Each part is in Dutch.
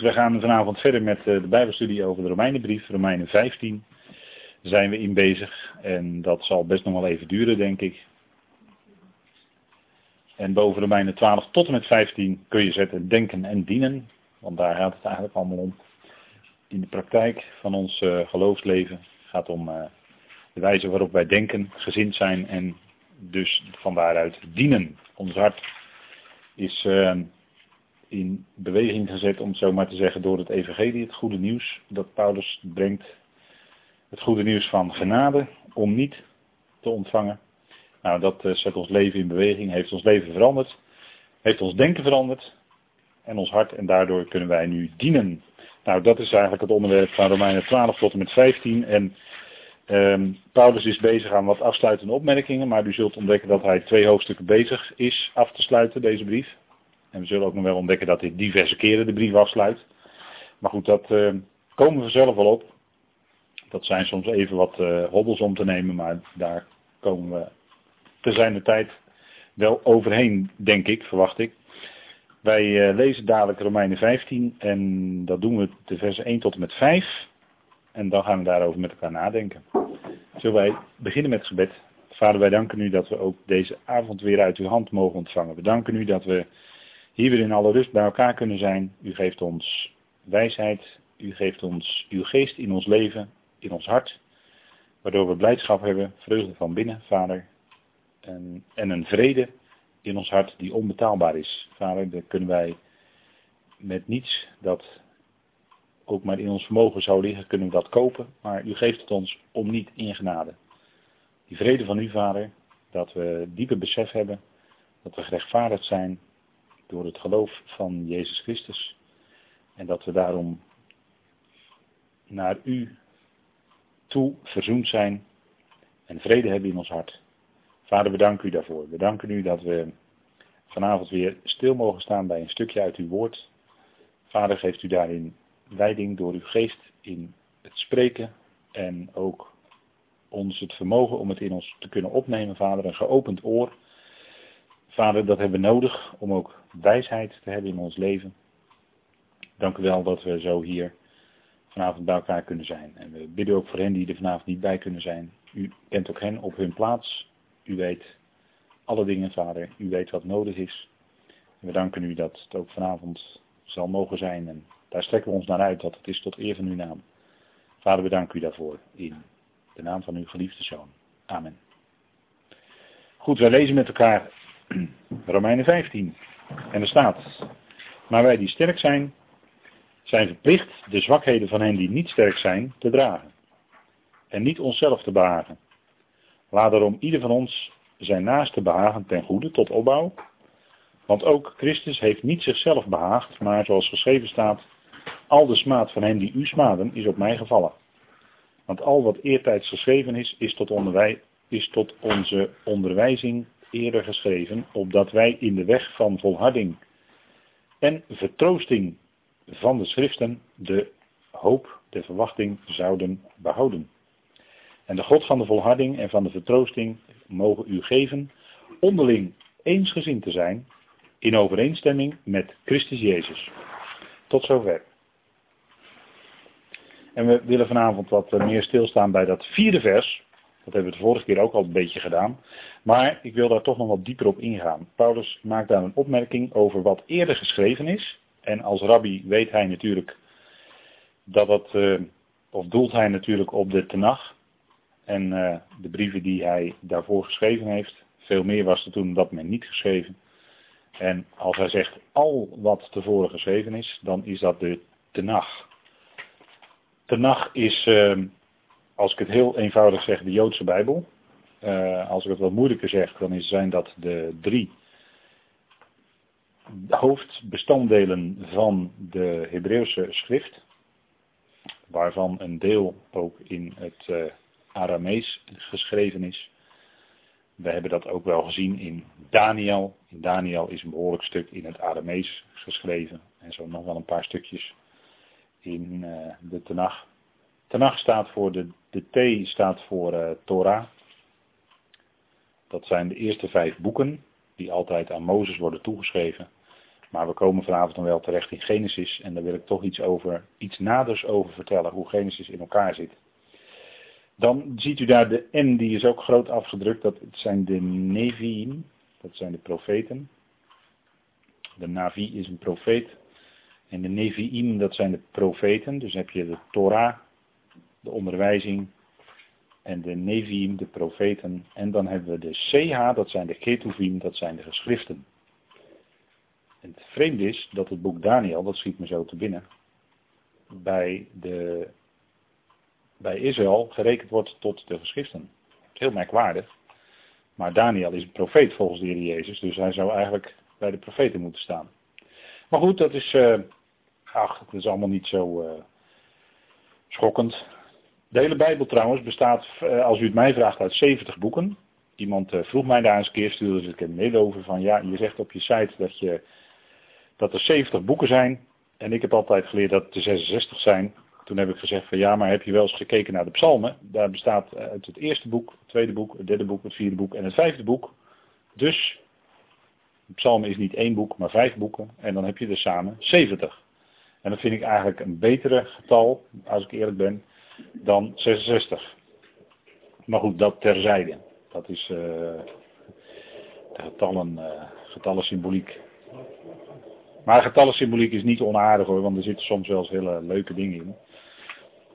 We gaan vanavond verder met eh, de Bijbelstudie over de Romeinenbrief, Romeinen 15. Daar zijn we in bezig en dat zal best nog wel even duren, denk ik. En boven Romeinen 12 tot en met 15 kun je zetten denken en dienen, want daar gaat het eigenlijk allemaal om. In de praktijk van ons uh, geloofsleven gaat om uh, de wijze waarop wij denken, gezind zijn en dus van daaruit dienen. Ons hart is in beweging gezet, om het zo maar te zeggen, door het evangelie, het goede nieuws dat Paulus brengt. Het goede nieuws van genade om niet te ontvangen. Nou, dat uh, zet ons leven in beweging, heeft ons leven veranderd, heeft ons denken veranderd en ons hart en daardoor kunnen wij nu dienen. Nou, dat is eigenlijk het onderwerp van Romeinen 12 tot en met 15 en um, Paulus is bezig aan wat afsluitende opmerkingen, maar u zult ontdekken dat hij twee hoofdstukken bezig is af te sluiten, deze brief. En we zullen ook nog wel ontdekken dat hij diverse keren de brief afsluit. Maar goed, dat uh, komen we zelf wel op. Dat zijn soms even wat uh, hobbels om te nemen, maar daar komen we te zijn de tijd wel overheen, denk ik, verwacht ik. Wij uh, lezen dadelijk Romeinen 15 en dat doen we de versen 1 tot en met 5. En dan gaan we daarover met elkaar nadenken. Zullen wij beginnen met het gebed. Vader, wij danken u dat we ook deze avond weer uit uw hand mogen ontvangen. We danken u dat we hier weer in alle rust bij elkaar kunnen zijn. U geeft ons wijsheid, u geeft ons uw geest in ons leven, in ons hart, waardoor we blijdschap hebben, vreugde van binnen, Vader, en, en een vrede in ons hart die onbetaalbaar is. Vader, daar kunnen wij met niets dat ook maar in ons vermogen zou liggen, kunnen we dat kopen, maar u geeft het ons om niet in genade. Die vrede van u, Vader, dat we diepe besef hebben, dat we gerechtvaardigd zijn, door het geloof van Jezus Christus. En dat we daarom naar u toe verzoend zijn en vrede hebben in ons hart. Vader, we danken u daarvoor. We danken u dat we vanavond weer stil mogen staan bij een stukje uit uw woord. Vader, geeft u daarin leiding door uw geest in het spreken en ook ons het vermogen om het in ons te kunnen opnemen, Vader, een geopend oor Vader, dat hebben we nodig om ook wijsheid te hebben in ons leven. Dank u wel dat we zo hier vanavond bij elkaar kunnen zijn. En we bidden ook voor hen die er vanavond niet bij kunnen zijn. U kent ook hen op hun plaats. U weet alle dingen, Vader. U weet wat nodig is. En we danken u dat het ook vanavond zal mogen zijn. En daar strekken we ons naar uit dat het is tot eer van uw naam. Vader, we danken u daarvoor in de naam van uw geliefde Zoon. Amen. Goed, wij lezen met elkaar Romeinen 15. En er staat, maar wij die sterk zijn, zijn verplicht de zwakheden van hen die niet sterk zijn te dragen. En niet onszelf te behagen. Laat daarom ieder van ons zijn naaste behagen ten goede tot opbouw. Want ook Christus heeft niet zichzelf behaagd, maar zoals geschreven staat, al de smaad van hen die u smaden is op mij gevallen. Want al wat eertijds geschreven is, is tot, is tot onze onderwijzing eerder geschreven, opdat wij in de weg van volharding en vertroosting van de schriften de hoop, de verwachting zouden behouden. En de God van de volharding en van de vertroosting mogen u geven onderling eensgezind te zijn in overeenstemming met Christus Jezus. Tot zover. En we willen vanavond wat meer stilstaan bij dat vierde vers. Dat hebben we de vorige keer ook al een beetje gedaan. Maar ik wil daar toch nog wat dieper op ingaan. Paulus maakt daar een opmerking over wat eerder geschreven is. En als rabbi weet hij natuurlijk dat dat, uh, of doelt hij natuurlijk op de Tenach. En uh, de brieven die hij daarvoor geschreven heeft. Veel meer was er toen dat men niet geschreven. En als hij zegt al wat tevoren geschreven is, dan is dat de Tenach. Tenach is, uh, als ik het heel eenvoudig zeg, de Joodse Bijbel. Uh, als ik het wat moeilijker zeg, dan zijn dat de drie hoofdbestanddelen van de Hebreeuwse schrift. Waarvan een deel ook in het uh, Aramees geschreven is. We hebben dat ook wel gezien in Daniel. In Daniel is een behoorlijk stuk in het Aramees geschreven. En zo nog wel een paar stukjes in uh, de Tenach. Tenach staat voor de, de T staat voor uh, Torah. Dat zijn de eerste vijf boeken die altijd aan Mozes worden toegeschreven. Maar we komen vanavond dan wel terecht in Genesis en daar wil ik toch iets over, iets naders over vertellen, hoe Genesis in elkaar zit. Dan ziet u daar de N, die is ook groot afgedrukt, dat zijn de Nevi'im, dat zijn de profeten. De Navi is een profeet. En de Nevi'im, dat zijn de profeten. Dus heb je de Torah, de onderwijzing. En de Nevi'im, de profeten. En dan hebben we de CH, dat zijn de Ketuvim, dat zijn de geschriften. En het vreemde is dat het boek Daniel, dat schiet me zo te binnen, bij, de, bij Israël gerekend wordt tot de geschriften. Heel merkwaardig. Maar Daniel is een profeet volgens de Heer Jezus, dus hij zou eigenlijk bij de profeten moeten staan. Maar goed, dat is, uh, ach, dat is allemaal niet zo uh, schokkend. De hele Bijbel trouwens bestaat, uh, als u het mij vraagt, uit 70 boeken. Iemand vroeg mij daar eens een keer, stuurde ik een mail over van ja, je zegt op je site dat, je, dat er 70 boeken zijn. En ik heb altijd geleerd dat er 66 zijn. Toen heb ik gezegd van ja, maar heb je wel eens gekeken naar de psalmen? Daar bestaat uit het eerste boek, het tweede boek, het derde boek, het vierde boek en het vijfde boek. Dus psalmen is niet één boek, maar vijf boeken. En dan heb je er samen 70. En dat vind ik eigenlijk een betere getal, als ik eerlijk ben, dan 66. Maar goed, dat terzijde. Dat is de getallen, uh, getallen symboliek. Maar getallen symboliek is niet onaardig hoor, want er zitten soms wel eens hele leuke dingen in.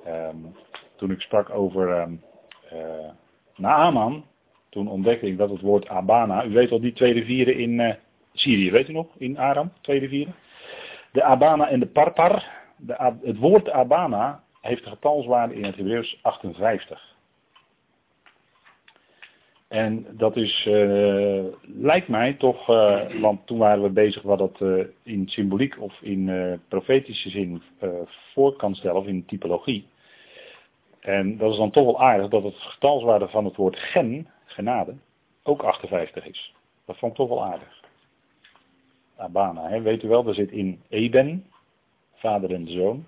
Um, toen ik sprak over um, uh, Naaman, toen ontdekte ik dat het woord Abana, u weet al die tweede vieren in Syrië, weet u nog, in Aram, tweede vieren. De Abana en de Parpar, de, het woord Abana heeft een getalswaarde in het Hebreeuws 58. En dat is, uh, lijkt mij toch, uh, want toen waren we bezig wat dat uh, in symboliek of in profetische zin voor kan stellen, of in typologie. En dat is dan toch wel aardig dat het getalswaarde van het woord gen, genade, ook 58 is. Dat vond ik toch wel aardig. Abana, hè, weet u wel, daar zit in Eben, vader en de zoon.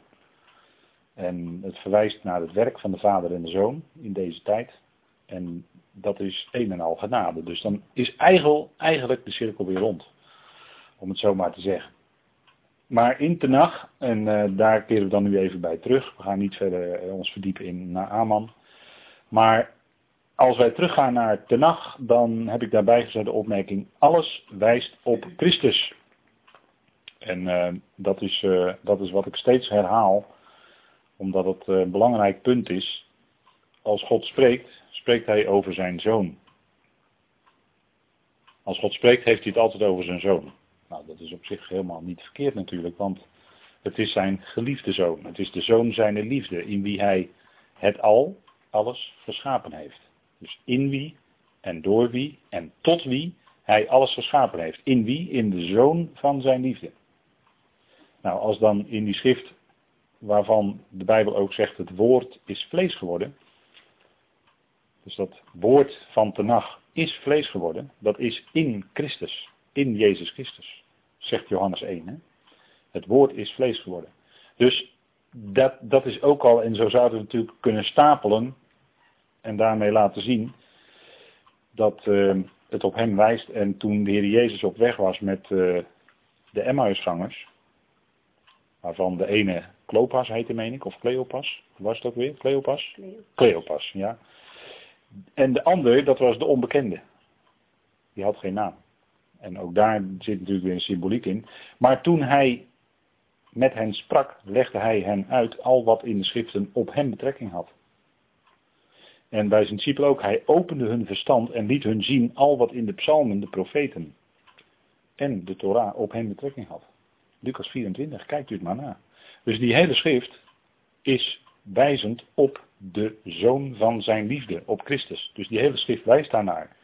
En het verwijst naar het werk van de vader en de zoon in deze tijd. En dat is een en al genade. Dus dan is eigenlijk de cirkel weer rond. Om het zo maar te zeggen. Maar in Tenach, en uh, daar keren we dan nu even bij terug. We gaan niet verder uh, ons verdiepen in Naaman. Maar als wij teruggaan naar Tenach, dan heb ik daarbij gezet de opmerking: alles wijst op Christus. En uh, dat, is, dat is wat ik steeds herhaal, omdat het een belangrijk punt is. Als God spreekt, spreekt hij over zijn zoon. Als God spreekt, heeft hij het altijd over zijn zoon. Nou, dat is op zich helemaal niet verkeerd natuurlijk, want het is zijn geliefde zoon. Het is de zoon zijner liefde, in wie hij het al, alles geschapen heeft. Dus in wie en door wie en tot wie hij alles geschapen heeft. In wie? In de zoon van zijn liefde. Nou, als dan in die schrift, waarvan de Bijbel ook zegt, het woord is vlees geworden, dus dat woord van Tenach is vlees geworden. Dat is in Christus. In Jezus Christus. Zegt Johannes 1. Hè? Het woord is vlees geworden. Dus dat, dat is ook al, en zo zouden we natuurlijk kunnen stapelen. En daarmee laten zien dat uh, het op hem wijst. En toen de Heer Jezus op weg was met uh, de Emmausgangers. Waarvan de ene Klopas heette, meen ik, of Cleopas. Was het ook weer? Cleopas? Cleopas, ja. En de ander, dat was de onbekende. Die had geen naam. En ook daar zit natuurlijk weer een symboliek in. Maar toen hij met hen sprak, legde hij hen uit al wat in de schriften op hem betrekking had. En bij zijn discipelen ook, hij opende hun verstand en liet hun zien al wat in de psalmen, de profeten en de Torah op hem betrekking had. Lucas 24, kijkt u het maar na. Dus die hele schrift is wijzend op de zoon van zijn liefde, op Christus. Dus die hele schrift wijst daarnaar.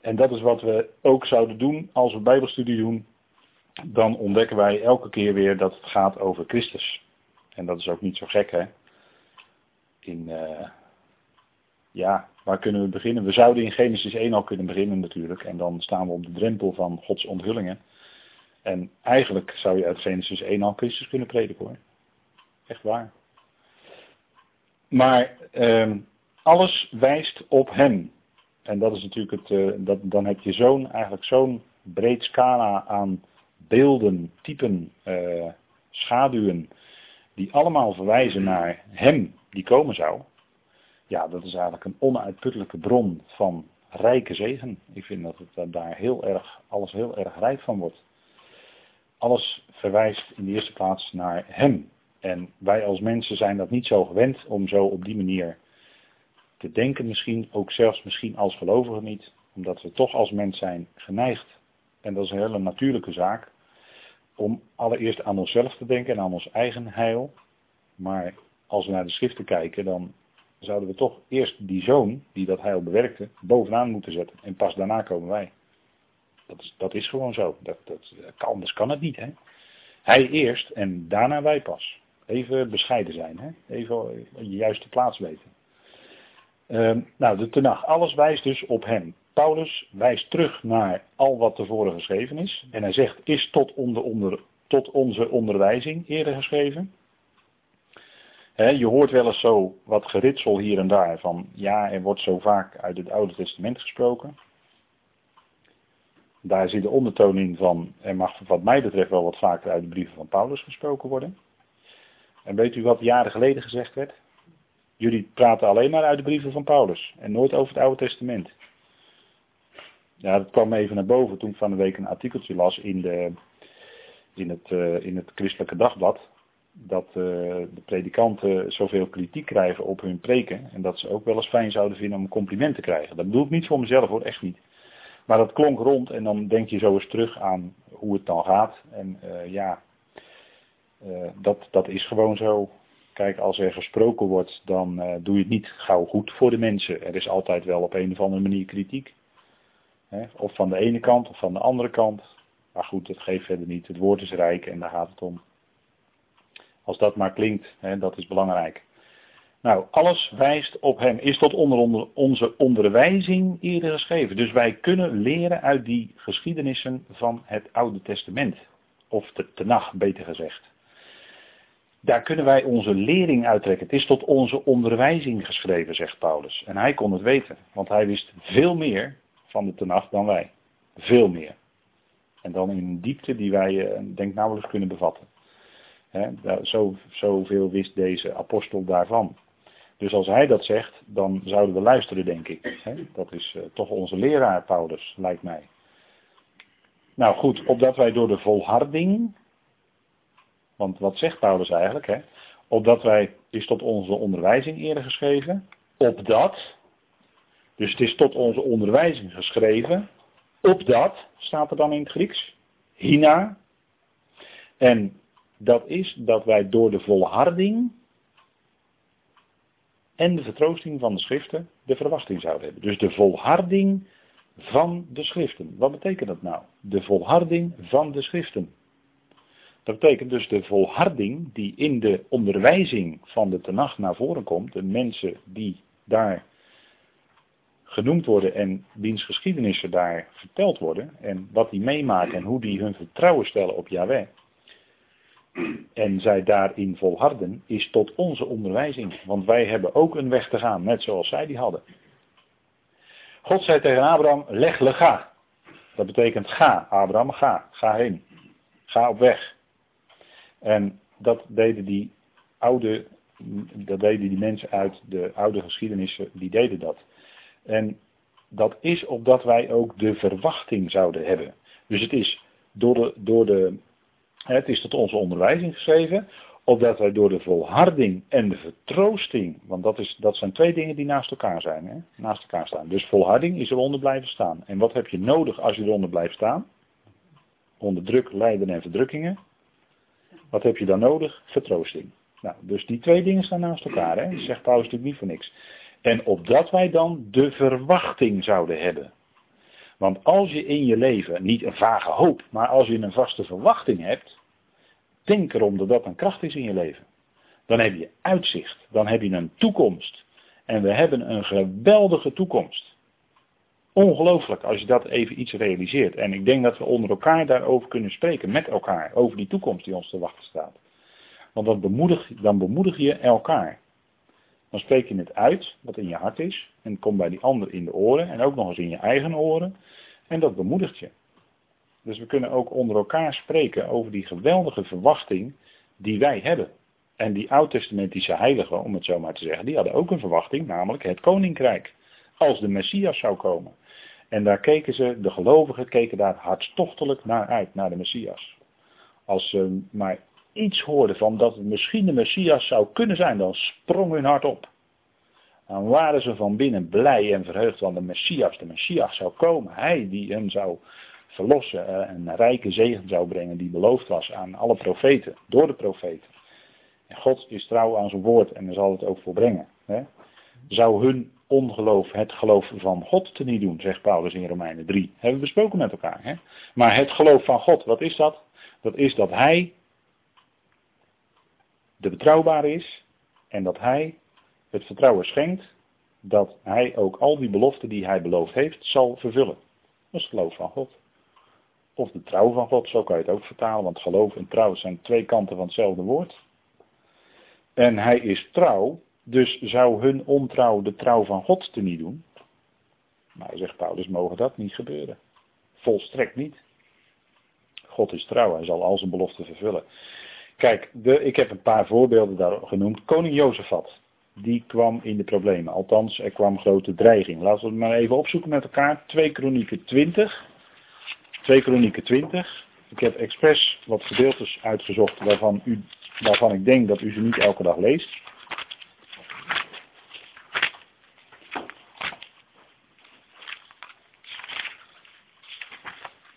En dat is wat we ook zouden doen als we Bijbelstudie doen. Dan ontdekken wij elke keer weer dat het gaat over Christus. En dat is ook niet zo gek, hè? In, uh, ja, waar kunnen we beginnen? We zouden in Genesis 1 al kunnen beginnen natuurlijk. En dan staan we op de drempel van Gods onthullingen. En eigenlijk zou je uit Genesis 1 al Christus kunnen prediken hoor. Echt waar. Maar uh, alles wijst op hem. En dat is natuurlijk het, uh, dat, dan heb je zo'n, eigenlijk zo'n breed scala aan beelden, typen, uh, schaduwen, die allemaal verwijzen naar Hem die komen zou. Ja, dat is eigenlijk een onuitputtelijke bron van rijke zegen. Ik vind dat het daar heel erg, alles heel erg rijk van wordt. Alles verwijst in de eerste plaats naar Hem. En wij als mensen zijn dat niet zo gewend om zo op die manier te denken misschien, ook zelfs misschien als gelovigen niet, omdat we toch als mens zijn geneigd, en dat is een hele natuurlijke zaak, om allereerst aan onszelf te denken en aan ons eigen heil. Maar als we naar de schriften kijken, dan zouden we toch eerst die zoon die dat heil bewerkte, bovenaan moeten zetten. En pas daarna komen wij. Dat is, dat is gewoon zo. Dat, dat, anders kan het niet. Hè? Hij eerst en daarna wij pas. Even bescheiden zijn. Hè? Even je juiste plaats weten. Ehm, nou, de tenag. Alles wijst dus op hem. Paulus wijst terug naar al wat tevoren geschreven is. En hij zegt, is tot, onder, onder, tot onze onderwijzing eerder geschreven. je hoort wel eens zo wat geritsel hier en daar van, ja, er wordt zo vaak uit het Oude Testament gesproken. Daar zit de ondertoon in van, er mag wat mij betreft wel wat vaker uit de brieven van Paulus gesproken worden. En weet u wat jaren geleden gezegd werd? Jullie praten alleen maar uit de brieven van Paulus en nooit over het Oude Testament. Ja, dat kwam even naar boven toen ik van de week een artikeltje las in, de, in, het, uh, in het Christelijke Dagblad. Dat uh, de predikanten zoveel kritiek krijgen op hun preken. En dat ze ook wel eens fijn zouden vinden om een compliment te krijgen. Dat bedoel ik niet voor mezelf hoor, echt niet. Maar dat klonk rond en dan denk je zo eens terug aan hoe het dan gaat. En uh, ja, dat, dat is gewoon zo. Kijk, als er gesproken wordt, dan doe je het niet gauw goed voor de mensen. Er is altijd wel op een of andere manier kritiek. Of van de ene kant of van de andere kant. Maar goed, dat geeft verder niet. Het woord is rijk en daar gaat het om. Als dat maar klinkt, dat is belangrijk. Nou, alles wijst op hem. Is tot onder, onze onderwijzing eerder geschreven. Dus wij kunnen leren uit die geschiedenissen van het Oude Testament. Of de Tenach, beter gezegd. Daar kunnen wij onze lering uittrekken. Het is tot onze onderwijzing geschreven, zegt Paulus. En hij kon het weten, want hij wist veel meer van de Tenach dan wij. Veel meer. En dan in een diepte die wij, uh, denk nauwelijks kunnen bevatten. He, zo, zoveel wist deze apostel daarvan. Dus als hij dat zegt, dan zouden we luisteren, denk ik. dat is uh, toch onze leraar, Paulus, lijkt mij. Nou goed, opdat wij door de volharding, want wat zegt Paulus eigenlijk? Hè? Opdat wij, is tot onze onderwijzing eerder geschreven, opdat, dus het is tot onze onderwijzing geschreven. Opdat, staat er dan in het Grieks. Hina. En dat is dat wij door de volharding en de vertroosting van de schriften de verwachting zouden hebben. Dus de volharding van de schriften. Wat betekent dat nou? De volharding van de schriften. Dat betekent dus de volharding die in de onderwijzing van de Tenach naar voren komt. De mensen die daar genoemd worden en wiens geschiedenissen daar verteld worden. En wat die meemaken en hoe die hun vertrouwen stellen op Yahweh. En zij daarin volharden, is tot onze onderwijzing. Want wij hebben ook een weg te gaan, net zoals zij die hadden. God zei tegen Abraham, leg le ga. Dat betekent ga, Abraham, ga, ga heen. Ga op weg. En dat deden die oude, dat deden die mensen uit de oude geschiedenissen, die deden dat. En dat is opdat wij ook de verwachting zouden hebben. Dus het is door de, door de het is tot onze onderwijzing geschreven, opdat wij door de volharding en de vertroosting, want dat, is, dat zijn twee dingen die naast elkaar zijn, hè? naast elkaar staan. Dus volharding is eronder blijven staan. En wat heb je nodig als je eronder blijft staan? Onder druk, lijden en verdrukkingen. Wat heb je dan nodig? Vertroosting. Nou, dus die twee dingen staan naast elkaar, hè? Dat zegt Paulus natuurlijk niet voor niks. En opdat wij dan de verwachting zouden hebben. Want als je in je leven niet een vage hoop, maar als je een vaste verwachting hebt, denk erom dat dat een kracht is in je leven. Dan heb je uitzicht, dan heb je een toekomst. En we hebben een geweldige toekomst. Ongelooflijk als je dat even iets realiseert. En ik denk dat we onder elkaar daarover kunnen spreken, met elkaar, over die toekomst die ons te wachten staat. Want dan bemoedig, dan bemoedig je elkaar. Dan spreek je het uit, wat in je hart is. En het komt bij die ander in de oren. En ook nog eens in je eigen oren. En dat bemoedigt je. Dus we kunnen ook onder elkaar spreken over die geweldige verwachting die wij hebben. En die oud-testamentische heiligen, om het zo maar te zeggen, die hadden ook een verwachting, namelijk het koninkrijk. Als de Messias zou komen. En daar keken ze, de gelovigen keken daar hartstochtelijk naar uit, naar de Messias. Als ze maar iets hoorden van dat het misschien de Messias zou kunnen zijn, dan sprong hun hart op. Dan waren ze van binnen blij en verheugd, want de Messias, de Messias zou komen. Hij die hen zou verlossen en een rijke zegen zou brengen die beloofd was aan alle profeten, door de profeten. En God is trouw aan zijn woord en zal het ook volbrengen. Hè? Zou hun ongeloof het geloof van God te niet doen, zegt Paulus in Romeinen 3. Hebben we besproken met elkaar. Hè? Maar het geloof van God, wat is dat? Dat is dat Hij de betrouwbare is en dat Hij het vertrouwen schenkt dat Hij ook al die beloften die Hij beloofd heeft zal vervullen. Dat is geloof van God. Of de trouw van God, zo kan je het ook vertalen, want geloof en trouw zijn twee kanten van hetzelfde woord. En hij is trouw, dus zou hun ontrouw de trouw van God te niet doen? Maar zegt Paulus, mogen dat niet gebeuren. Volstrekt niet. God is trouw, hij zal al zijn beloften vervullen. Kijk, de, ik heb een paar voorbeelden daar genoemd. Koning Jozefat, die kwam in de problemen. Althans, er kwam grote dreiging. Laten we het maar even opzoeken met elkaar. 2 Kronieken 20. 2 Kronieken 20. Ik heb expres wat gedeeltes uitgezocht waarvan, u, waarvan ik denk dat u ze niet elke dag leest.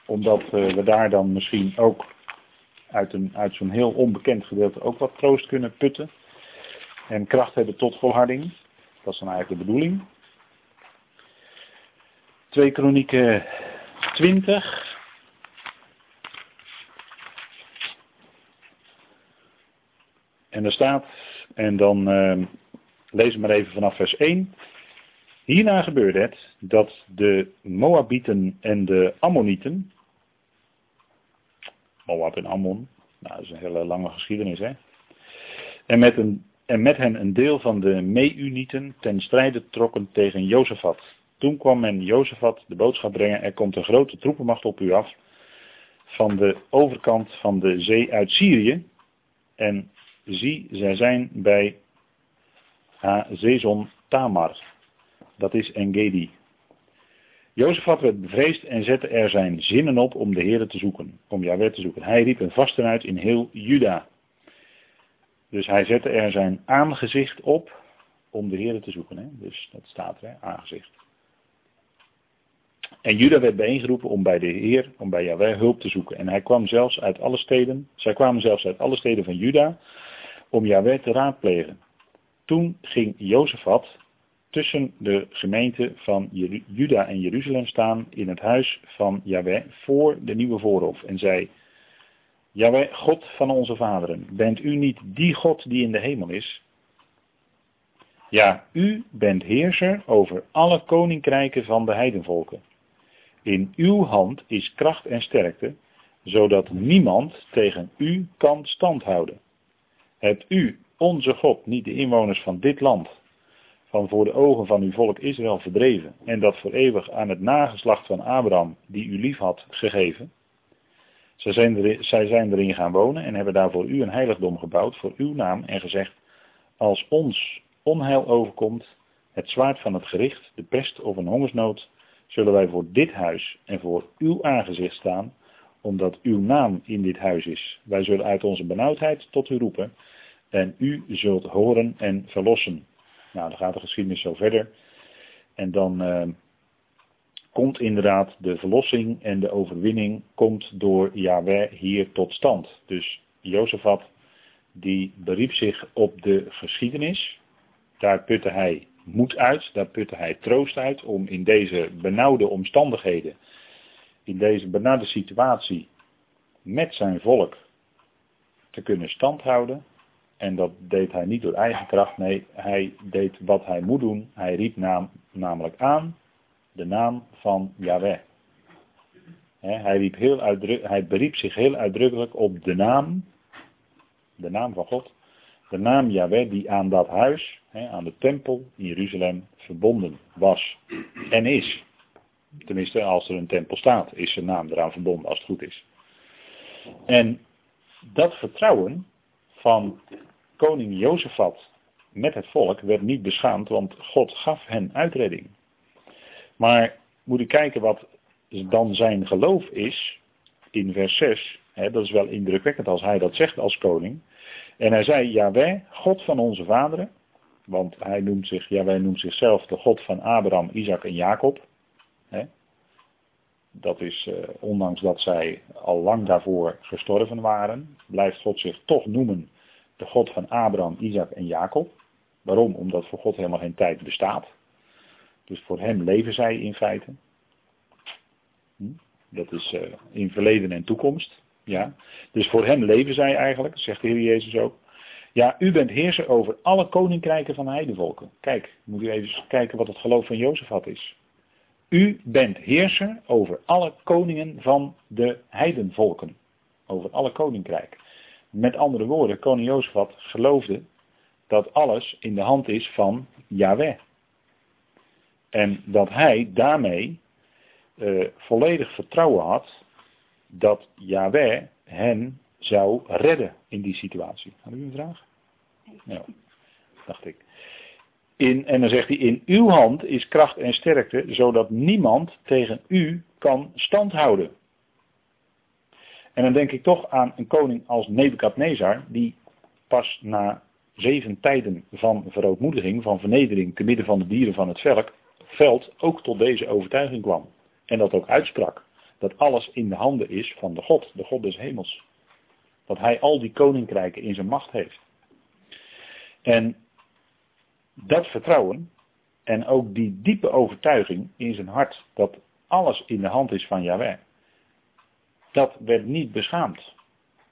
Omdat eh, we daar dan misschien ook uit, een, uit zo'n heel onbekend gedeelte ook wat troost kunnen putten. En kracht hebben tot volharding. Dat is dan eigenlijk de bedoeling. 2 Kronieken 20. En er staat, en dan uh, lees maar even vanaf vers 1. Hierna gebeurde het dat de Moabieten en de Ammonieten, Moab en Ammon, nou dat is een hele lange geschiedenis hè, en met, een, en met hen een deel van de Meunieten ten strijde trokken tegen Jozefat. Toen kwam men Jozefat de boodschap brengen, er komt een grote troepenmacht op u af van de overkant van de zee uit Syrië en Zie, zij zijn bij Hazezon Tamar. Dat is Engedi. Jozefat werd bevreesd en zette er zijn zinnen op om de Heer te zoeken, om Jahweh te zoeken. Hij riep een vasten uit in heel Juda. Dus hij zette er zijn aangezicht op om de Heer te zoeken. Hè? Dus dat staat er, aangezicht. En Juda werd bijeengeroepen om bij de Heer, om bij Jahweh hulp te zoeken. En hij kwam zelfs uit alle steden, zij kwamen zelfs uit alle steden van Juda om Yahweh te raadplegen. Toen ging Jozefat tussen de gemeente van Juda en Jeruzalem staan in het huis van Yahweh voor de nieuwe voorhof en zei, Yahweh, God van onze vaderen, bent u niet die God die in de hemel is? Ja, u bent heerser over alle koninkrijken van de heidenvolken. In uw hand is kracht en sterkte, zodat niemand tegen u kan standhouden. Hebt u, onze God, niet de inwoners van dit land, van voor de ogen van uw volk Israël verdreven en dat voor eeuwig aan het nageslacht van Abraham, die u lief had, gegeven? Zij zijn, zij zijn erin gaan wonen en hebben daar voor u een heiligdom gebouwd voor uw naam en gezegd, als ons onheil overkomt, het zwaard van het gericht, de pest of een hongersnood, zullen wij voor dit huis en voor uw aangezicht staan omdat uw naam in dit huis is. Wij zullen uit onze benauwdheid tot u roepen en u zult horen en verlossen. Nou, dan gaat de geschiedenis zo verder. En dan uh, komt inderdaad de verlossing en de overwinning komt door Yahweh hier tot stand. Dus Jozefat die beriep zich op de geschiedenis. Daar putte hij moed uit, daar putte hij troost uit om in deze benauwde omstandigheden in deze benarde situatie met zijn volk te kunnen standhouden. En dat deed hij niet door eigen kracht, nee, hij deed wat hij moet doen. Hij riep namelijk aan de naam van Yahweh. hij, riep heel hij beriep zich heel uitdrukkelijk op de naam, de naam van God, de naam Yahweh die aan dat huis, aan de tempel in Jeruzalem verbonden was en is. Tenminste, als er een tempel staat, is zijn naam eraan verbonden als het goed is. En dat vertrouwen van koning Jozefat met het volk werd niet beschaamd, want God gaf hen uitredding. Maar moet ik kijken wat dan zijn geloof is in vers 6. Hè, dat is wel indrukwekkend als hij dat zegt als koning. En hij zei, Jaweh, God van onze vaderen. Want hij noemt zich, Jaweh noemt zichzelf de God van Abraham, Isaac en Jacob. Hè. Dat is, eh, ondanks dat zij al lang daarvoor gestorven waren, blijft God zich toch noemen de God van Abraham, Isaac en Jacob. Waarom? Omdat voor God helemaal geen tijd bestaat. Dus voor hem leven zij in feite. Hm? Dat is uh, in verleden en toekomst. Ja. Dus voor hem leven zij eigenlijk, zegt de Heer Jezus ook. Ja, u bent heerser over alle koninkrijken van de heidevolken. Kijk, moet u even kijken wat het geloof van Jozef had is. U bent heerser over alle koningen van de heidenvolken. Over alle koninkrijken. Met andere woorden, koning Jozefat geloofde dat alles in de hand is van Yahweh. En dat hij daarmee uh, volledig vertrouwen had dat Yahweh hen zou redden in die situatie. Had u een vraag? Ja, dacht ik. In, en dan zegt hij, in uw hand is kracht en sterkte, zodat niemand tegen u kan standhouden. En dan denk ik toch aan een koning als Nebukadnezar, die pas na zeven tijden van verootmoediging, van vernedering te midden van de dieren van het veld, ook tot deze overtuiging kwam. En dat ook uitsprak. Dat alles in de handen is van de God, de God des hemels. Dat hij al die koninkrijken in zijn macht heeft. En dat vertrouwen en ook die diepe overtuiging in zijn hart dat alles in de hand is van Yahweh, dat werd niet beschaamd.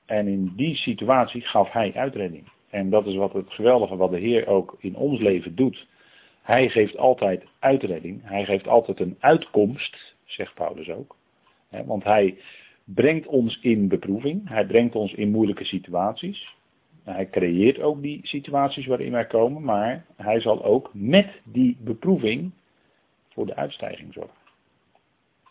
En in die situatie gaf hij uitredding. En dat is wat het geweldige wat de Heer ook in ons leven doet. Hij geeft altijd uitredding. Hij geeft altijd een uitkomst, zegt Paulus ook. Want hij brengt ons in beproeving. Hij brengt ons in moeilijke situaties. Hij creëert ook die situaties waarin wij komen. Maar hij zal ook met die beproeving voor de uitstijging zorgen.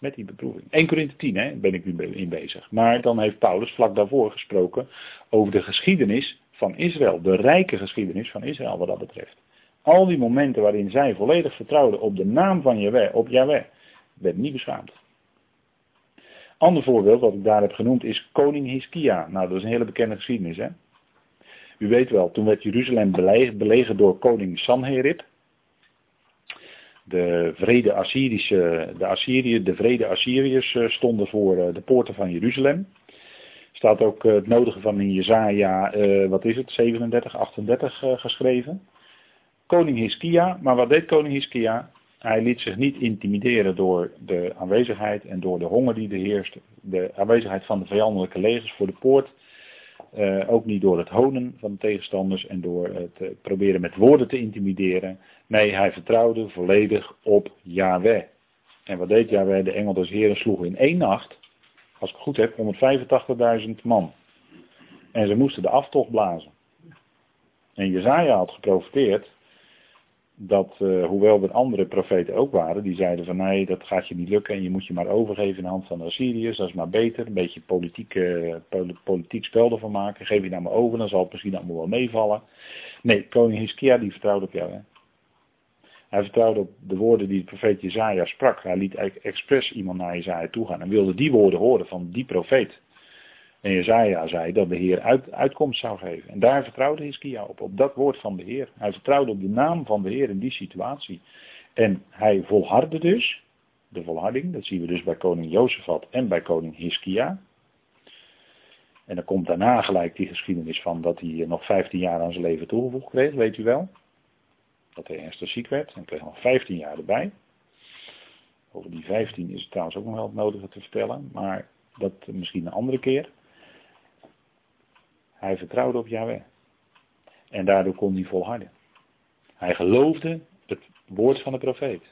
Met die beproeving. 1 Korinthe 10 hè, ben ik nu in bezig. Maar dan heeft Paulus vlak daarvoor gesproken over de geschiedenis van Israël. De rijke geschiedenis van Israël wat dat betreft. Al die momenten waarin zij volledig vertrouwden op de naam van Yahweh, op Yahweh, werd niet beschaamd. Ander voorbeeld wat ik daar heb genoemd is koning Hiskia. Nou, dat is een hele bekende geschiedenis. Hè? U weet wel, toen werd Jeruzalem belegen door koning Sanherib. De vrede Assyrische, de de vrede Assyriërs eh, stonden voor eh, de poorten van Jeruzalem. Staat ook eh, het nodige van in Jezaja, wat is het, 37, 38 geschreven. Koning Hiskia, maar wat deed koning Hiskia? Hij liet zich niet intimideren door de aanwezigheid en door de honger die er heerste. De aanwezigheid van de vijandelijke legers voor de poort. Uh, ook niet door het honen van de tegenstanders en door het uh, proberen met woorden te intimideren. Nee, hij vertrouwde volledig op Yahweh. En wat deed Yahweh? De engel des Heren sloeg in één nacht, als ik het goed heb, 185.000 man. En ze moesten de aftocht blazen. En Jezaja had geprofiteerd dat, uh, hoewel er andere profeten ook waren, die zeiden van nee, dat gaat je niet lukken en je moet je maar overgeven in de hand van de Assyriërs, dat is maar beter. Een beetje politiek, politiek spel ervan maken, geef je nou maar over, dan zal het misschien allemaal wel meevallen. Nee, koning Hiskia die vertrouwde op jou. Hij vertrouwde op de woorden die de profeet Jezaja sprak. Hij liet expres iemand naar Jezaja toe gaan en wilde die woorden horen van die profeet. En Jezaja zei dat de Heer uit, uitkomst zou geven. En daar vertrouwde Hiskia op, op dat woord van de Heer. Hij vertrouwde op de naam van de Heer in die situatie. En hij volhardde dus, de volharding, dat zien we dus bij koning Jozefat en bij koning Hiskia. En dan komt daarna gelijk die geschiedenis van dat hij nog 15 jaar aan zijn leven toegevoegd kreeg, weet u wel. Dat hij ernstig ziek werd en kreeg nog 15 jaar erbij. Over die 15 is het trouwens ook nog wel het nodige te vertellen, maar dat misschien een andere keer. Hij vertrouwde op Yahweh. En daardoor kon hij volharden. Hij geloofde het woord van de profeet.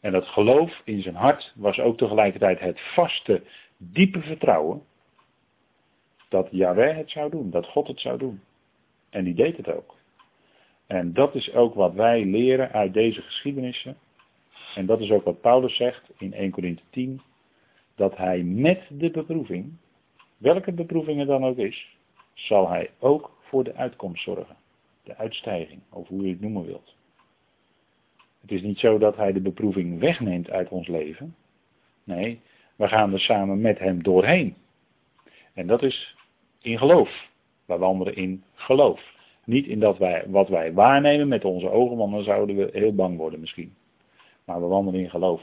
En dat geloof in zijn hart was ook tegelijkertijd het vaste, diepe vertrouwen dat Yahweh het zou doen, dat God het zou doen. En die deed het ook. En dat is ook wat wij leren uit deze geschiedenissen. En dat is ook wat Paulus zegt in 1 Corinthië 10, dat hij met de beproeving, welke beproeving er dan ook is, zal hij ook voor de uitkomst zorgen. De uitstijging, of hoe je het noemen wilt. Het is niet zo dat hij de beproeving wegneemt uit ons leven. Nee, we gaan er samen met hem doorheen. En dat is in geloof. Wij wandelen in geloof. Niet in dat wij, wat wij waarnemen met onze ogen, want dan zouden we heel bang worden misschien. Maar we wandelen in geloof.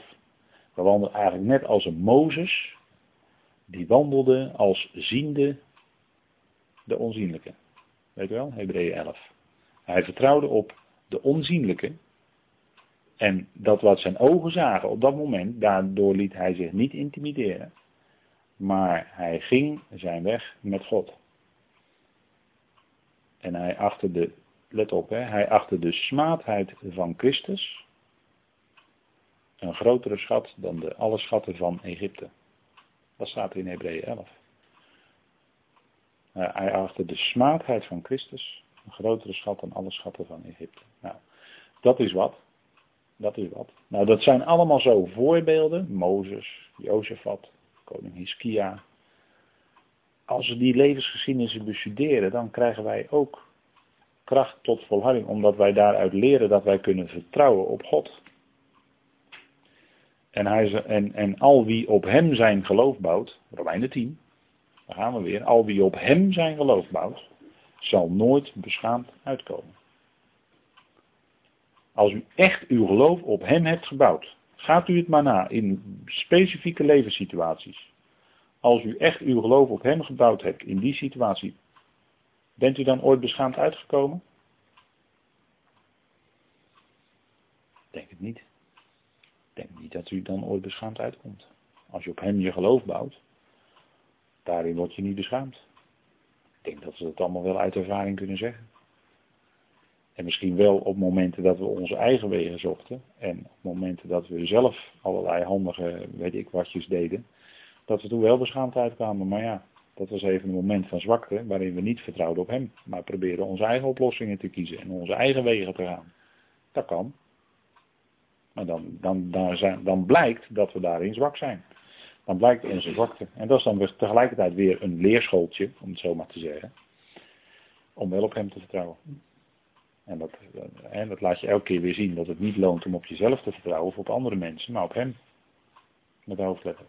We wandelen eigenlijk net als een Mozes, die wandelde als ziende de onzienlijke. Weet je wel, Hebreeën 11. Hij vertrouwde op de onzienlijke. En dat wat zijn ogen zagen op dat moment, daardoor liet hij zich niet intimideren. Maar hij ging zijn weg met God. En hij achtte de, let op, hè, hij achtte de smaadheid van Christus een grotere schat dan de alle schatten van Egypte. Dat staat in Hebreeën 11. Hij achtte de smaadheid van Christus een grotere schat dan alle schatten van Egypte. Nou, dat is wat. Dat is wat. Nou, dat zijn allemaal zo voorbeelden. Mozes, Jozefat, koning Hiskia. Als we die levensgeschiedenissen bestuderen, dan krijgen wij ook kracht tot volharding, omdat wij daaruit leren dat wij kunnen vertrouwen op God. En, hij, en, en al wie op hem zijn geloof bouwt, Romeinen 10, daar gaan we weer, al wie op hem zijn geloof bouwt, zal nooit beschaamd uitkomen. Als u echt uw geloof op hem hebt gebouwd, gaat u het maar na in specifieke levenssituaties. Als u echt uw geloof op hem gebouwd hebt in die situatie, bent u dan ooit beschaamd uitgekomen? Denk het niet denk niet dat u dan ooit beschaamd uitkomt. Als je op hem je geloof bouwt, daarin word je niet beschaamd. Ik denk dat we dat allemaal wel uit ervaring kunnen zeggen. En misschien wel op momenten dat we onze eigen wegen zochten. En op momenten dat we zelf allerlei handige, weet ik watjes deden. Dat we toen wel beschaamd uitkwamen. Maar ja, dat was even een moment van zwakte waarin we niet vertrouwden op hem. Maar probeerden onze eigen oplossingen te kiezen en onze eigen wegen te gaan. Dat kan. Maar dan, dan, dan, dan blijkt dat we daarin zwak zijn. Dan blijkt onze zwakte. En dat is dan tegelijkertijd weer een leerschooltje, om het zo maar te zeggen. Om wel op hem te vertrouwen. En dat, en eh, dat laat je elke keer weer zien dat het niet loont om op jezelf te vertrouwen of op andere mensen, maar op hem. Met de hoofdletter.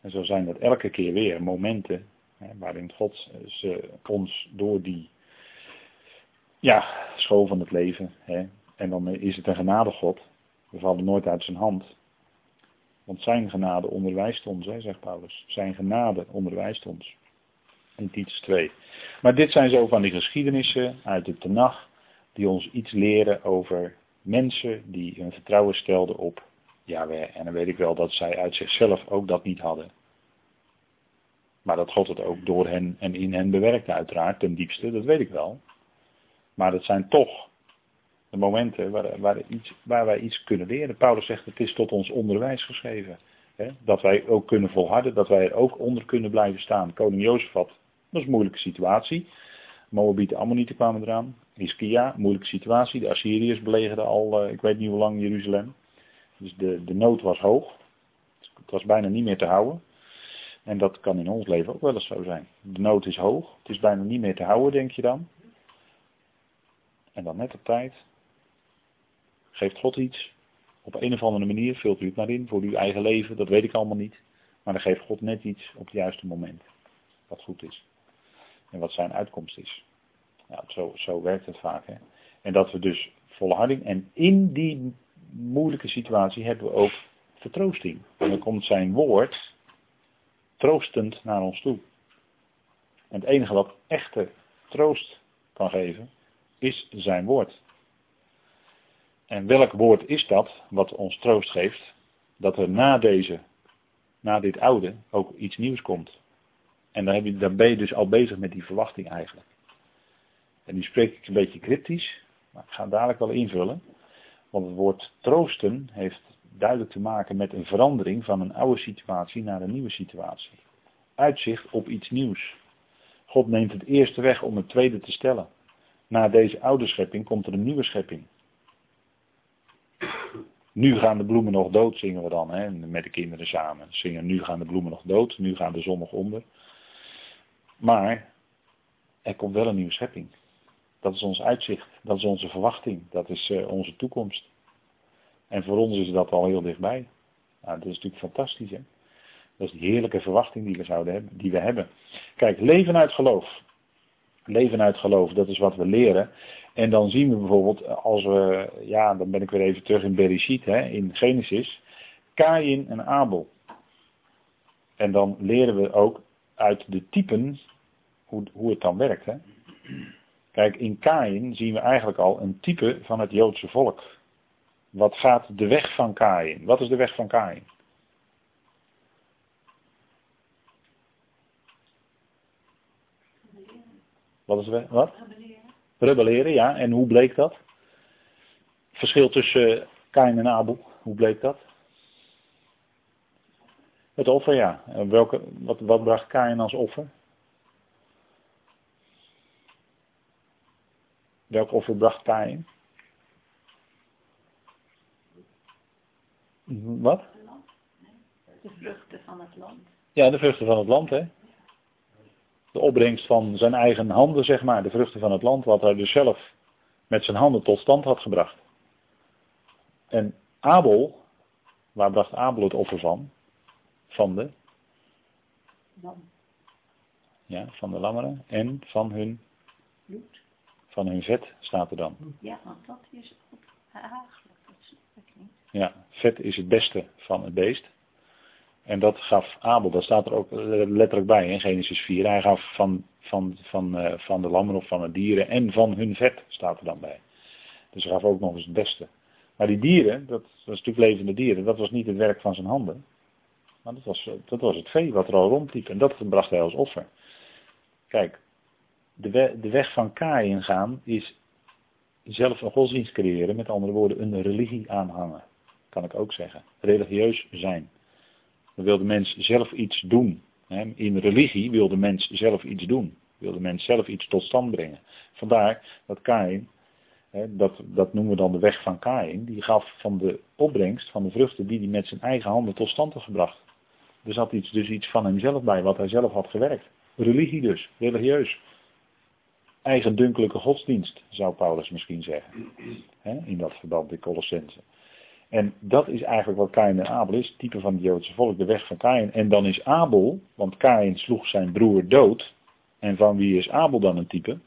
En zo zijn dat elke keer weer momenten hè, waarin God ze ons door die ja, school van het leven, hè, en dan is het een genade God. We vallen nooit uit zijn hand. Want zijn genade onderwijst ons, hè, zegt Paulus. Zijn genade onderwijst ons. In Titus 2. Maar dit zijn zo van die geschiedenissen uit de Tenach. Die ons iets leren over mensen die hun vertrouwen stelden op Yahweh. En dan weet ik wel dat zij uit zichzelf ook dat niet hadden. Maar dat God het ook door hen en in hen bewerkte uiteraard, ten diepste, dat weet ik wel. Maar het zijn toch de momenten waar, waar, iets, waar wij iets kunnen leren. Paulus zegt het is tot ons onderwijs geschreven. Hè? Dat wij ook kunnen volharden, dat wij er ook onder kunnen blijven staan. Koning Jozef had, dat is een moeilijke situatie. Moabieten, Ammonieten kwamen eraan. Hiskia, moeilijke situatie. De Assyriërs belegerden al, uh, ik weet niet hoe lang, Jeruzalem. Dus de, de nood was hoog. Het was bijna niet meer te houden. En dat kan in ons leven ook wel eens zo zijn. De nood is hoog. Het is bijna niet meer te houden, denk je dan. En dan net op tijd Geeft God iets? Op een of andere manier vult u het maar in voor uw eigen leven, dat weet ik allemaal niet. Maar dan geeft God net iets op het juiste moment. Wat goed is. En wat zijn uitkomst is. Ja, zo, zo werkt het vaak. Hè? En dat we dus volharding. En in die moeilijke situatie hebben we ook vertroosting. En dan komt zijn woord troostend naar ons toe. En het enige wat echte troost kan geven, is zijn woord. En welk woord is dat wat ons troost geeft? Dat er na deze, na dit oude, ook iets nieuws komt. En dan, heb je, ben je dus al bezig met die verwachting eigenlijk. En nu spreek ik een beetje cryptisch, maar ik ga het dadelijk wel invullen. Want het woord troosten heeft duidelijk te maken met een verandering van een oude situatie naar een nieuwe situatie. Uitzicht op iets nieuws. God neemt het eerste weg om het tweede te stellen. Na deze oude schepping komt er een nieuwe schepping. Nu gaan de bloemen nog dood, zingen we dan, hè, met de kinderen samen. Zingen, nu gaan de bloemen nog dood, nu gaan de zon nog onder. Maar er komt wel een nieuwe schepping. Dat is ons uitzicht, dat is onze verwachting, dat is uh, onze toekomst. En voor ons is dat al heel dichtbij. Nou, dat is natuurlijk fantastisch, hè? Dat is die heerlijke verwachting die we zouden hebben, die we hebben. Kijk, leven uit geloof. Leven uit geloof, dat is wat we leren. En dan zien we bijvoorbeeld, als we, ja, dan ben ik weer even terug in Bereshit, hè, in Genesis, Kain en Abel. En dan leren we ook uit de typen hoe, hoe het dan werkt. Hè. Kijk, in Kain zien we eigenlijk al een type van het Joodse volk. Wat gaat de weg van Kain? Wat is de weg van Kain? Wat is de weg? Wat? Rebelleren, ja. En hoe bleek dat? Verschil tussen Kain en Abel, hoe bleek dat? Het offer, ja. welke, wat, wat bracht Kain als offer? Welk offer bracht Kain? Wat? De vruchten van het land. Ja, de vruchten van het land, hè. De opbrengst van zijn eigen handen, zeg maar. De vruchten van het land, wat hij dus zelf met zijn handen tot stand had gebracht. En Abel, waar bracht Abel het offer van? Van de? Lam. Ja, van de lammeren en van hun bloed. Van hun vet staat er dan. Ja, want dat is eigenlijk. Ja, vet is het beste van het beest. En dat gaf Abel, dat staat er ook letterlijk bij in Genesis 4. Hij gaf van, van, van, uh, van de lammen of van de dieren en van hun vet staat er dan bij. Dus hij gaf ook nog eens het beste. Maar die dieren, dat, is natuurlijk levende dieren, dat was niet het werk van zijn handen. Maar dat was, dat was het vee wat er al rondliep. En dat bracht hij als offer. Kijk, de, de weg van Kain gaan is zelf een godsdienst creëren. Met andere woorden, een religie aanhangen. Kan ik ook zeggen. Religieus zijn. Dan wil de mens zelf iets doen. In religie wil de mens zelf iets doen. Wil de mens zelf iets tot stand brengen. Vandaar dat Kain, dat, dat noemen we dan de weg van Kain, die gaf van de opbrengst, van de vruchten die hij met zijn eigen handen tot stand had gebracht. Er zat iets, dus iets van hemzelf bij, wat hij zelf had gewerkt. Religie dus, religieus. Eigendunkelijke godsdienst, zou Paulus misschien zeggen. in dat verband, de Colossense. En dat is eigenlijk wat Kain en Abel is, type van het Joodse volk, de weg van Kain. En dan is Abel, want Kain sloeg zijn broer dood. En van wie is Abel dan een type?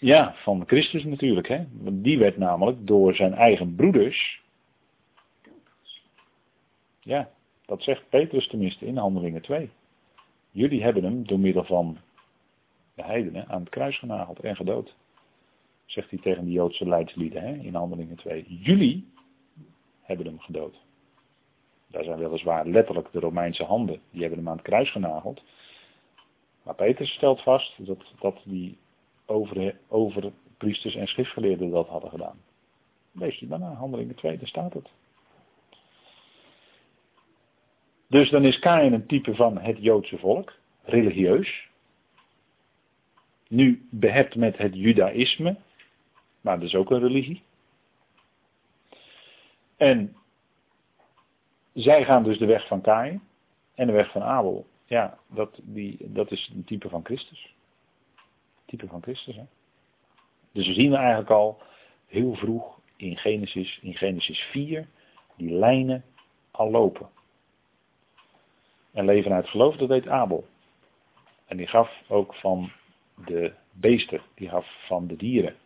Ja, van Christus natuurlijk. Hè? Want die werd namelijk door zijn eigen broeders. Ja, dat zegt Petrus tenminste in Handelingen 2. Jullie hebben hem door middel van de heidenen aan het kruis genageld en gedood zegt hij tegen de Joodse leidslieden hè, in Handelingen 2. Jullie hebben hem gedood. Daar zijn weliswaar letterlijk de Romeinse handen, die hebben hem aan het kruis genageld. Maar Petrus stelt vast dat, dat die over, over en schriftgeleerden dat hadden gedaan. Lees je daarna, Handelingen 2, daar staat het. Dus dan is Kain een type van het Joodse volk, religieus. Nu behept met het Judaïsme, maar dat is ook een religie. En zij gaan dus de weg van Kain en de weg van Abel. Ja, dat, die, dat is een type van Christus. Type van Christus, hè. Dus we zien eigenlijk al heel vroeg in Genesis, in Genesis 4, die lijnen al lopen. En leven uit geloof, dat deed Abel. En die gaf ook van de beesten, die gaf van de dieren.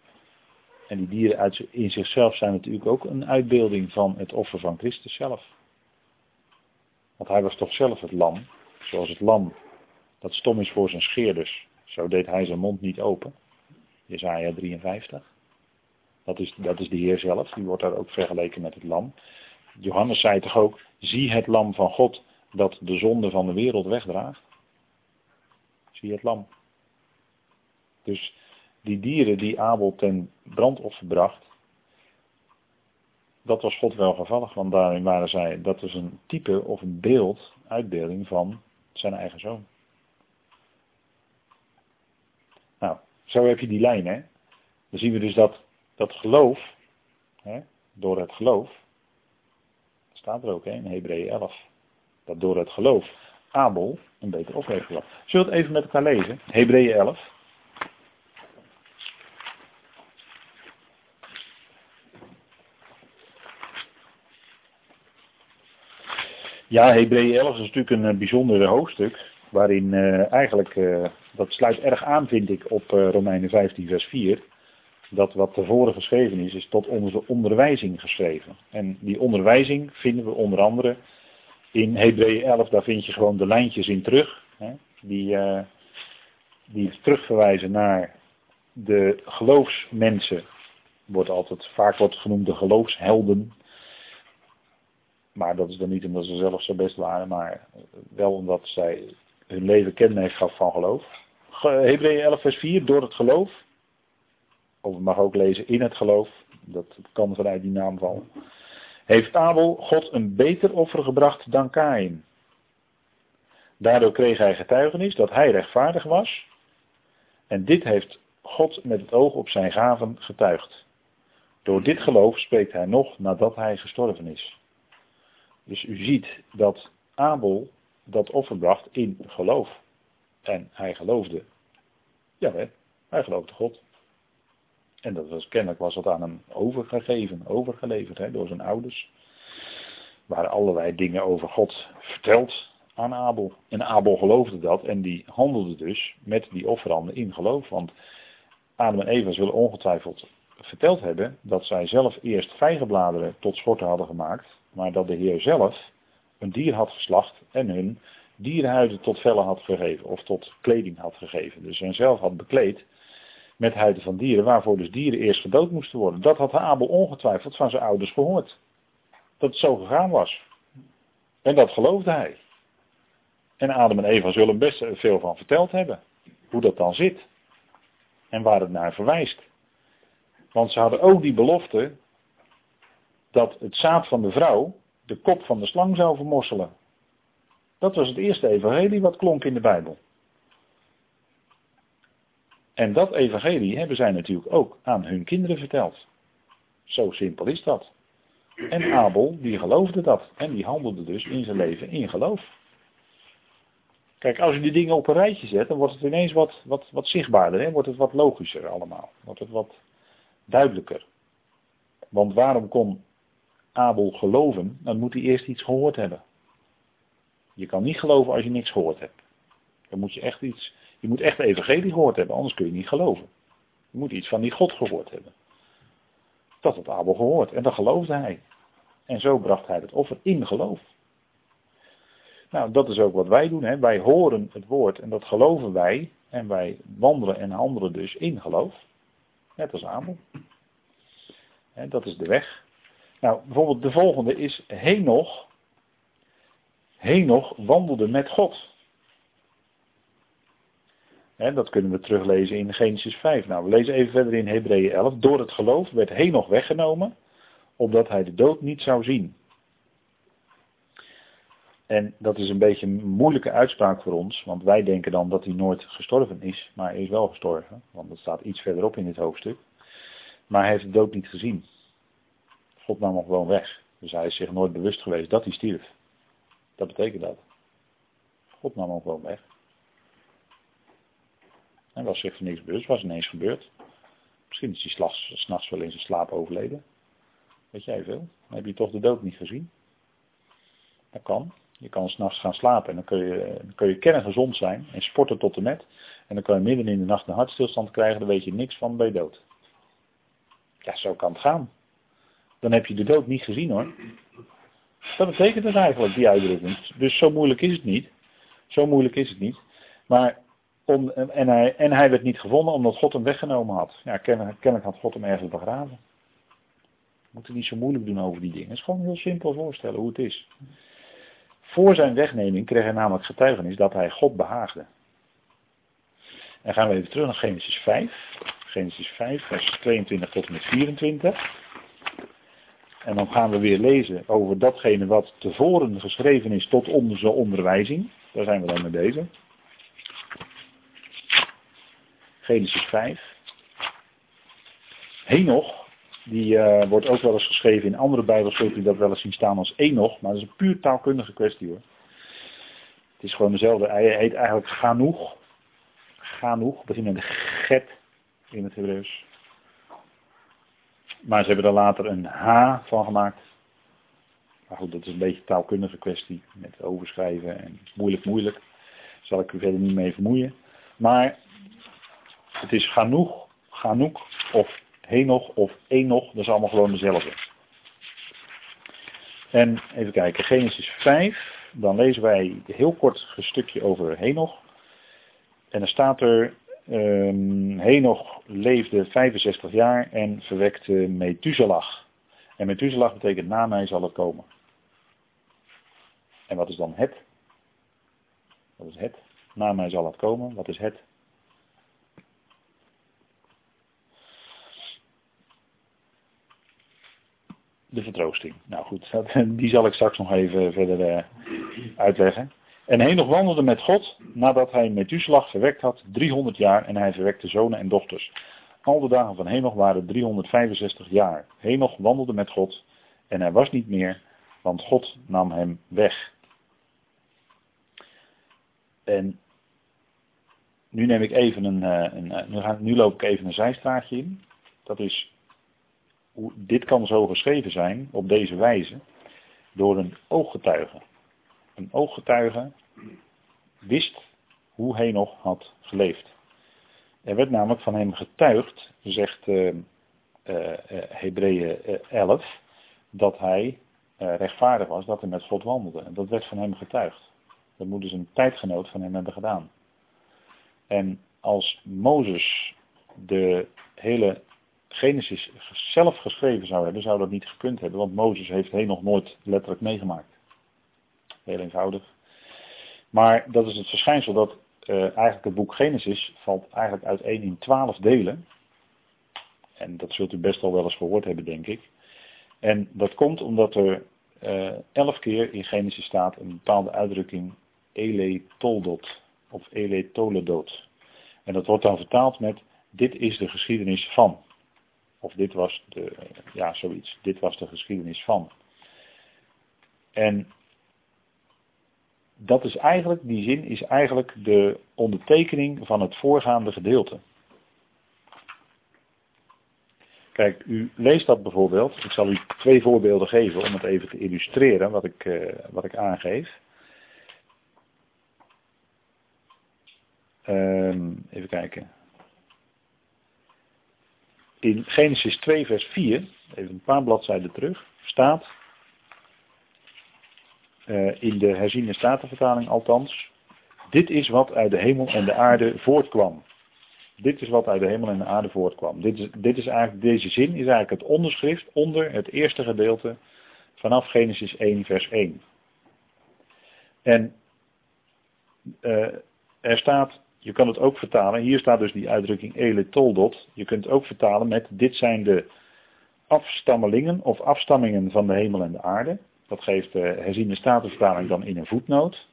En die dieren uit, in zichzelf zijn natuurlijk ook een uitbeelding van het offer van Christus zelf. Want hij was toch zelf het lam, zoals het lam dat stom is voor zijn scheerders. Zo deed hij zijn mond niet open. Jezaja 53. Dat is, dat is de Heer zelf, die wordt daar ook vergeleken met het lam. Johannes zei toch ook, zie het lam van God dat de zonde van de wereld wegdraagt. Zie het lam. Dus die dieren die Abel ten brandoffer bracht, dat was God wel gevallig, want daarin waren zij, dat is een type of een beeld, uitbeelding van zijn eigen zoon. Nou, zo heb je die lijn, hè. Dan zien we dus dat, dat geloof, Hè? Door het geloof. Staat er ook hè, in Hebreeën 11. Dat door het geloof Abel een beter offer heeft gebracht. Zullen we het even met elkaar lezen? Hebreeën 11. Ja, Hebreeën 11 is natuurlijk een eh, bijzonder hoofdstuk. Waarin uh, eigenlijk, uh, dat sluit erg aan vind ik op uh, Romeinen 15 vers 4. Dat wat tevoren geschreven is, is tot onze onderwijzing geschreven. En die onderwijzing vinden we onder andere in Hebreeën 11. Daar vind je gewoon de lijntjes in terug. Hè, die, die terugverwijzen naar de geloofsmensen. Wordt altijd, vaak wordt genoemd de geloofshelden. Maar dat is dan niet omdat ze zelf zo best waren, maar wel omdat zij hun leven kenmerk gaf van geloof. Hebreeën 11 vers 4, door het geloof. Of het mag ook lezen in het geloof. Dat kan vanuit die naam vallen. Heeft Abel God een beter offer gebracht dan Kain. Daardoor kreeg hij getuigenis dat hij rechtvaardig was. En dit heeft God met het oog op zijn gaven getuigd. Door dit geloof spreekt hij nog nadat hij gestorven is. Dus u ziet dat Abel dat offer bracht in geloof. En hij geloofde. Ja, hij geloofde God. En dat was, kennelijk was dat aan hem overgegeven, overgeleverd hè, door zijn ouders. Er waren allerlei dingen over God verteld aan Abel. En Abel geloofde dat en die handelde dus met die offeranden in geloof. Want Adam en Eva zullen ongetwijfeld verteld hebben dat zij zelf eerst vijgenbladeren tot schorten hadden gemaakt. Maar dat de Heer zelf een dier had geslacht en hun dierenhuiden tot vellen had gegeven of tot kleding had gegeven. Dus hen zelf had bekleed met huiden van dieren, waarvoor dus dieren eerst gedood moesten worden. Dat had Abel ongetwijfeld van zijn ouders gehoord. Dat het zo gegaan was. En dat geloofde hij. En Adam en Eva zullen best veel van verteld hebben. Hoe dat dan zit. En waar het naar verwijst. Want ze hadden ook die belofte dat het zaad van de vrouw de kop van de slang zou vermorselen. Dat was het eerste evangelie wat klonk in de Bijbel. En dat evangelie hebben zij natuurlijk ook aan hun kinderen verteld. Zo simpel is dat. En Abel, die geloofde dat. En die handelde dus in zijn leven in geloof. Kijk, als je die dingen op een rijtje zet, dan wordt het ineens wat, wat, wat zichtbaarder. Hè? Wordt het wat logischer allemaal. Wordt het wat duidelijker. Want waarom kon Abel geloven, dan moet hij eerst iets gehoord hebben. Je kan niet geloven als je niks gehoord hebt. Dan moet je echt iets, je moet echt de evangelie gehoord hebben, anders kun je niet geloven. Je moet iets van die God gehoord hebben. Dat had Abel gehoord en dat geloofde hij. En zo bracht hij het offer in geloof. Nou, dat is ook wat wij doen. Hè. Wij horen het woord en dat geloven wij. En wij wandelen en handelen dus in geloof. Net als Abel. dat is de weg. Nou, bijvoorbeeld de volgende is Henoch. Henoch wandelde met God. En dat kunnen we teruglezen in Genesis 5. Nou, we lezen even verder in Hebreeën 11. Door het geloof werd Henoch weggenomen, opdat hij de dood niet zou zien. En dat is een beetje een moeilijke uitspraak voor ons, want wij denken dan dat hij nooit gestorven is, maar hij is wel gestorven, want dat staat iets verderop in dit hoofdstuk. Maar hij heeft de dood niet gezien. God nam hem gewoon weg. Dus hij is zich nooit bewust geweest dat hij stierf. Dat betekent dat. God nam hem gewoon weg. Hij was zich van niks bewust, was ineens gebeurd. Misschien is hij s'nachts wel in zijn slaap overleden. Weet jij veel? Dan heb je toch de dood niet gezien. Dat kan. Je kan s'nachts gaan slapen en dan kun je, kun je kerngezond zijn en sporten tot de met. En dan kan je midden in de nacht een hartstilstand krijgen, dan weet je niks van, je dood. Ja, zo kan het gaan dan heb je de dood niet gezien hoor. Dat betekent het eigenlijk, die uitdrukking. Dus zo moeilijk is het niet. Zo moeilijk is het niet. Maar om, en, hij, en hij werd niet gevonden omdat God hem weggenomen had. Ja, kennelijk, kennelijk had God hem ergens begraven. We moeten niet zo moeilijk doen over die dingen. Het is gewoon heel simpel voorstellen hoe het is. Voor zijn wegneming kreeg hij namelijk getuigenis dat hij God behaagde. En gaan we even terug naar Genesis 5. Genesis 5, vers 22 tot en met 24. En dan gaan we weer lezen over datgene wat tevoren geschreven is tot onze onderwijzing. Daar zijn we dan mee bezig. Genesis 5. Henoch die uh, wordt ook wel eens geschreven in andere Bijbels, zult u dat wel eens zien staan als Enoch, maar dat is een puur taalkundige kwestie hoor. Het is gewoon dezelfde, hij heet eigenlijk Ganoeg. Ganoeg, met get in het Hebreeuws. Maar ze hebben er later een H van gemaakt. Maar goed, dat is een beetje taalkundige kwestie. Met overschrijven en moeilijk, moeilijk. Zal ik u verder niet mee vermoeien. Maar het is Ganoeg, Ganoek of Henoch of Enoch. Dat is allemaal gewoon dezelfde. En even kijken, Genesis 5. Dan lezen wij een heel kort een stukje over Henoch. En dan staat er, um, Henoch leefde 65 jaar en verwekte Methuselah. En Methuselah betekent na mij zal het komen. En wat is dan het? Wat is het? Na mij zal het komen. Wat is het? De vertroosting. Nou goed, die zal ik straks nog even verder uh, uitleggen. En Henoch wandelde met God nadat hij Methuselah verwekt had 300 jaar en hij verwekte zonen en dochters. Al de dagen van Henoch waren 365 jaar. Henoch wandelde met God en hij was niet meer, want God nam hem weg. En nu neem ik even een, eh, een, een nu, ga, nu loop ik even een zijstraatje in. Dat is, dit kan zo geschreven zijn op deze wijze door een ooggetuige. Een ooggetuige wist hoe nog had geleefd. Er werd namelijk van hem getuigd, zegt uh, Hebreeën 11, dat hij rechtvaardig was, dat hij met God wandelde. En dat werd van hem getuigd. Dat moet dus een tijdgenoot van hem hebben gedaan. En als Mozes de hele Genesis zelf geschreven zou hebben, zou dat niet gekund hebben, want Mozes heeft nog nooit letterlijk meegemaakt. Heel eenvoudig. Maar dat is het verschijnsel dat uh, eigenlijk het boek Genesis valt eigenlijk uiteen in twaalf delen. En dat zult u best wel wel eens gehoord hebben, denk ik. En dat komt omdat er uh, elf keer in Genesis staat een bepaalde uitdrukking ele toldot of ele toledot. En dat wordt dan vertaald met dit is de geschiedenis van. Of dit was de, ja zoiets, dit was de geschiedenis van. En dat is eigenlijk, die zin is eigenlijk de ondertekening van het voorgaande gedeelte. Kijk, u leest dat bijvoorbeeld. Ik zal u twee voorbeelden geven om het even te illustreren wat ik, uh, wat ik aangeef. Um, even kijken. In Genesis 2, vers 4, even een paar bladzijden terug, staat uh, in de herziene statenvertaling althans. Dit is wat uit de hemel en de aarde voortkwam. Dit is wat uit de hemel en de aarde voortkwam. Dit is, dit is eigenlijk, deze zin is eigenlijk het onderschrift onder het eerste gedeelte vanaf Genesis 1, vers 1. En uh, er staat je kan het ook vertalen, hier staat dus die uitdrukking ele toldot. Je kunt het ook vertalen met dit zijn de afstammelingen of afstammingen van de hemel en de aarde. Dat geeft de herziene statenvertaling dan in een voetnoot.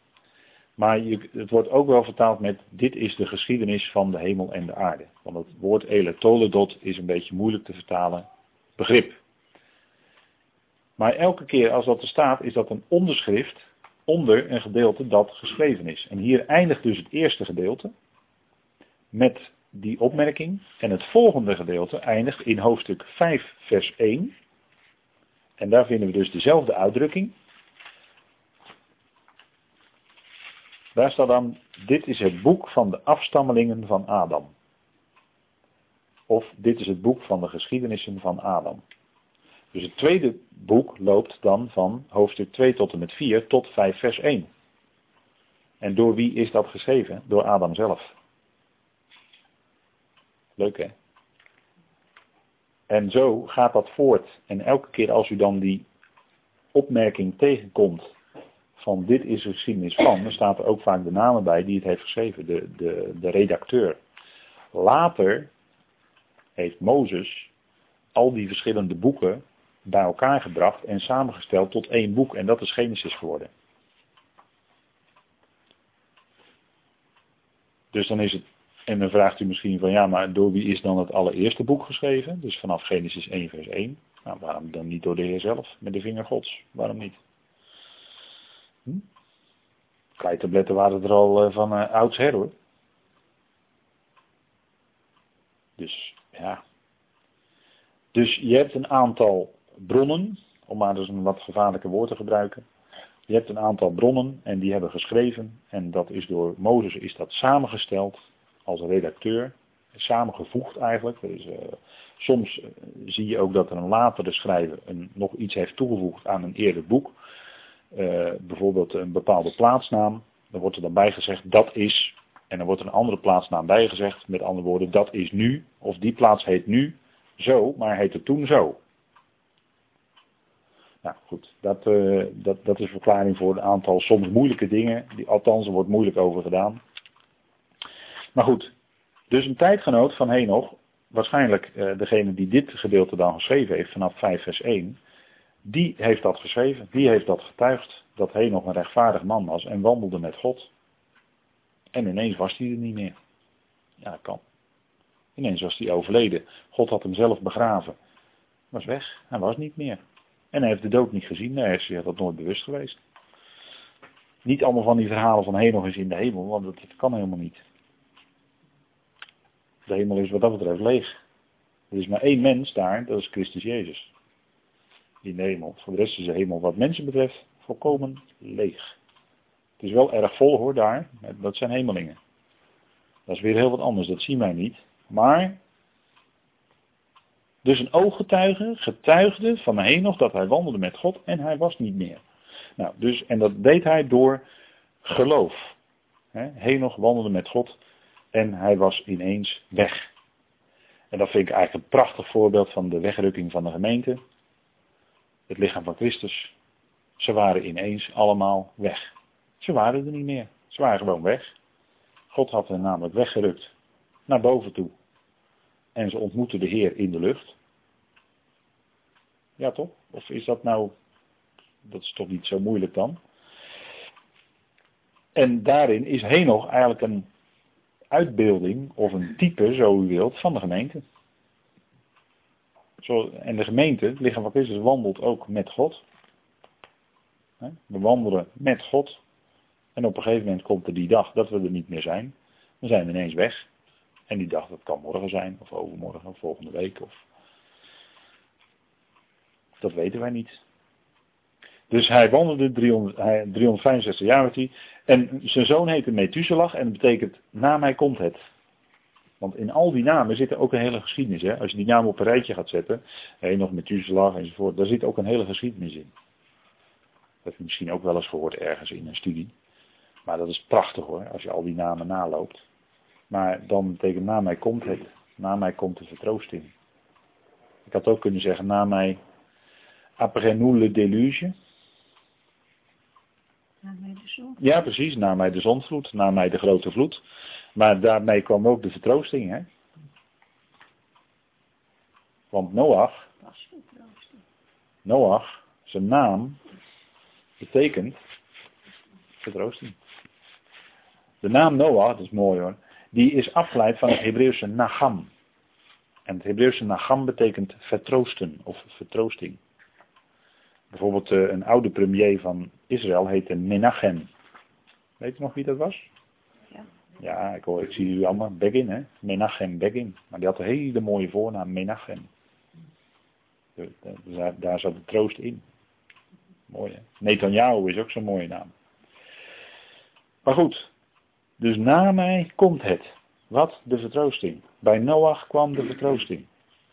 Maar je, het wordt ook wel vertaald met dit is de geschiedenis van de hemel en de aarde. Want het woord ele toledot is een beetje moeilijk te vertalen begrip. Maar elke keer als dat er staat is dat een onderschrift onder een gedeelte dat geschreven is. En hier eindigt dus het eerste gedeelte met die opmerking. En het volgende gedeelte eindigt in hoofdstuk 5, vers 1. En daar vinden we dus dezelfde uitdrukking. Daar staat dan, dit is het boek van de afstammelingen van Adam. Of dit is het boek van de geschiedenissen van Adam. Dus het tweede boek loopt dan van hoofdstuk 2 tot en met 4 tot 5 vers 1. En door wie is dat geschreven? Door Adam zelf. Leuk hè? En zo gaat dat voort. En elke keer als u dan die opmerking tegenkomt van dit is de geschiedenis van, dan staat er ook vaak de namen bij die het heeft geschreven, de, de, de redacteur. Later heeft Mozes al die verschillende boeken bij elkaar gebracht en samengesteld tot één boek. En dat is Genesis geworden. Dus dan is het En dan vraagt u misschien van ja, maar door wie is dan het allereerste boek geschreven? Dus vanaf Genesis 1 vers 1. Nou, waarom dan niet door de Heer zelf, met de vinger Gods? Waarom niet? Hm? Waren er al uh, van uh, oudsher hoor. Dus ja. Dus je hebt een aantal bronnen, om maar dus een wat gevaarlijke woord te gebruiken. Je hebt een aantal bronnen en die hebben geschreven en dat is door Mozes is dat samengesteld als redacteur, samengevoegd eigenlijk. Dus, uh, soms zie je ook dat er een latere schrijver een, nog iets heeft toegevoegd aan een eerder boek. Uh, bijvoorbeeld een bepaalde plaatsnaam. Dan wordt er dan bijgezegd dat is. En dan wordt er een andere plaatsnaam bijgezegd. Met andere woorden, dat is nu. Of die plaats heet nu zo, maar heette toen zo. Nou goed, dat, dat, dat is verklaring voor een aantal soms moeilijke dingen. Die, althans, er wordt moeilijk over gedaan. Maar goed, dus een tijdgenoot van Henoch, waarschijnlijk uh, degene die dit gedeelte dan geschreven heeft vanaf 5 vers 1, die heeft dat geschreven, die heeft dat getuigd, dat Henoch een rechtvaardig man was en wandelde met God. En ineens was hij er niet meer. Ja, dat kan. Ineens was hij overleden. God had hem zelf begraven. Was weg. Hij was niet meer. En hij heeft de dood niet gezien. Hij had dat nooit bewust geweest. Niet allemaal van die verhalen van Henoch is in de hemel, want dat kan helemaal niet. De hemel is wat dat betreft leeg. Er is maar één mens daar, dat is Christus Jezus. In de hemel. Voor de rest is de hemel wat mensen betreft volkomen leeg. Het is wel erg vol hoor daar, dat zijn hemelingen. Dat is weer heel wat anders, dat zien wij niet. Maar, dus een ooggetuige getuigde van Henoch dat hij wandelde met God en hij was niet meer. Nou, dus, en dat deed hij door geloof. Henoch wandelde met God en hij was ineens weg. En dat vind ik eigenlijk een prachtig voorbeeld van de wegrukking van de gemeente. Het lichaam van Christus. Ze waren ineens allemaal weg. Ze waren er niet meer. Ze waren gewoon weg. God had hen namelijk weggerukt. Naar boven toe. En ze ontmoetten de Heer in de lucht. Ja toch? Of is dat nou... Dat is toch niet zo moeilijk dan? En daarin is Henoch eigenlijk een uitbeelding of een type, zo u wilt, van de gemeente. Zo, en de gemeente, het lichaam van Christus, wandelt ook met God. We wandelen met God. En op een gegeven moment komt er die dag dat we er niet meer zijn. Dan zijn we ineens weg. En die dag, dat kan morgen zijn, of overmorgen, of volgende week. Of... Dat weten wij niet. Dus hij wandelde 300, 365 jaar met hij. En zijn zoon heette Methuselah en dat betekent na mij komt het. Want in al die namen zit er ook een hele geschiedenis. Hè? Als je die namen op een rijtje gaat zetten, nog Methuselah enzovoort, daar zit ook een hele geschiedenis in. Dat heb je misschien ook wel eens gehoord ergens in een studie. Maar dat is prachtig hoor, als je al die namen naloopt. Maar dan betekent na mij komt het. Na mij komt de vertroosting. Ik had ook kunnen zeggen, na mij après nous le déluge. Na mij de zon. Ja, precies. Na mij de zonvloed. Na mij de grote vloed. Maar daarmee kwam ook de vertroosting. Hè? Want Noach. Noach, zijn naam betekent vertroosting. De naam Noach, dat is mooi hoor, die is afgeleid van het Hebreeuwse Nagam. En het Hebreeuwse Nagam betekent vertroosten of vertroosting. Bijvoorbeeld eh, een oude premier van Israël heette Menachem. Weet je nog wie dat was? Ja. Ja, ik, hoor, ik zie u allemaal. Begin, hè? Menachem Begin. Maar die had een hele mooie voornaam, Menachem. Daar, daar zat de troost in. Mooi, hè? Netanyahu is ook zo'n mooie naam. Maar goed. Dus na mij komt het. Wat? De vertroosting. Bij Noach kwam de vertroosting.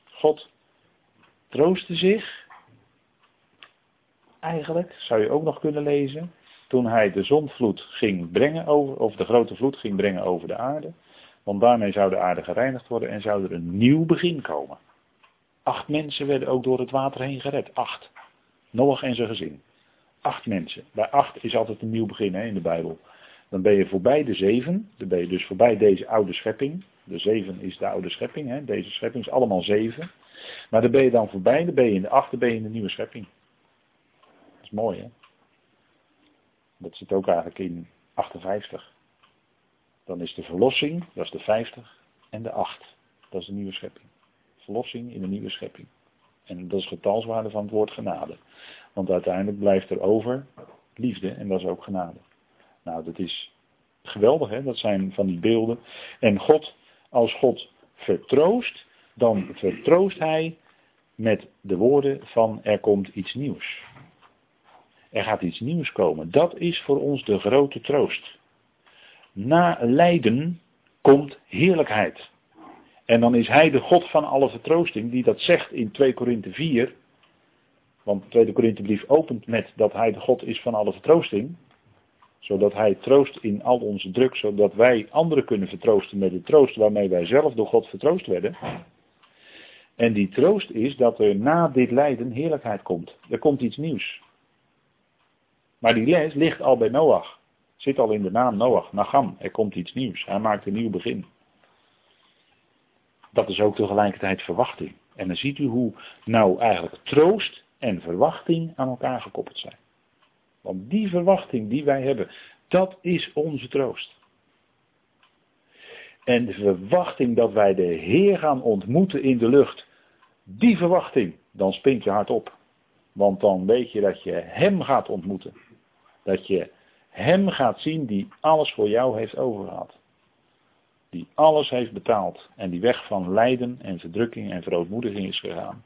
God troostte zich eigenlijk, zou je ook nog kunnen lezen, toen hij de zondvloed ging brengen over, of de grote vloed ging brengen over de aarde. Want daarmee zou de aarde gereinigd worden en zou er een nieuw begin komen. Acht mensen werden ook door het water heen gered. Acht. Noach en zijn gezin. Acht mensen. Bij acht is altijd een nieuw begin hè, in de Bijbel. Dan ben je voorbij de zeven. Dan ben je dus voorbij deze oude schepping. De zeven is de oude schepping. Hè. Deze schepping is allemaal zeven. Maar dan ben je dan voorbij. Dan ben je in de acht. Dan ben je in de nieuwe schepping is mooi hè. Dat zit ook eigenlijk in 58. Dan is de verlossing, dat is de 50, en de 8. Dat is de nieuwe schepping. Verlossing in de nieuwe schepping. En dat is getalswaarde van het woord genade. Want uiteindelijk blijft er over liefde en dat is ook genade. Nou, dat is geweldig, hè? dat zijn van die beelden. En God, als God vertroost, dan vertroost Hij met de woorden van er komt iets nieuws. Er gaat iets nieuws komen. Dat is voor ons de grote troost. Na lijden komt heerlijkheid. En dan is hij de God van alle vertroosting die dat zegt in 2 Korinthe 4. Want de tweede Korinthebrief opent met dat hij de God is van alle vertroosting. Zodat hij troost in al onze druk, zodat wij anderen kunnen vertroosten met de troost waarmee wij zelf door God vertroost werden. En die troost is dat er na dit lijden heerlijkheid komt. Er komt iets nieuws. Maar die les ligt al bij Noach. Zit al in de naam Noach, Nagam. Er komt iets nieuws. Hij maakt een nieuw begin. Dat is ook tegelijkertijd verwachting. En dan ziet u hoe nou eigenlijk troost en verwachting aan elkaar gekoppeld zijn. Want die verwachting die wij hebben, dat is onze troost. En de verwachting dat wij de Heer gaan ontmoeten in de lucht, die verwachting, dan spint je hart op. Want dan weet je dat je Hem gaat ontmoeten. Dat je Hem gaat zien die alles voor jou heeft overgehad. Die alles heeft betaald. En die weg van lijden en verdrukking en verootmoediging is gegaan.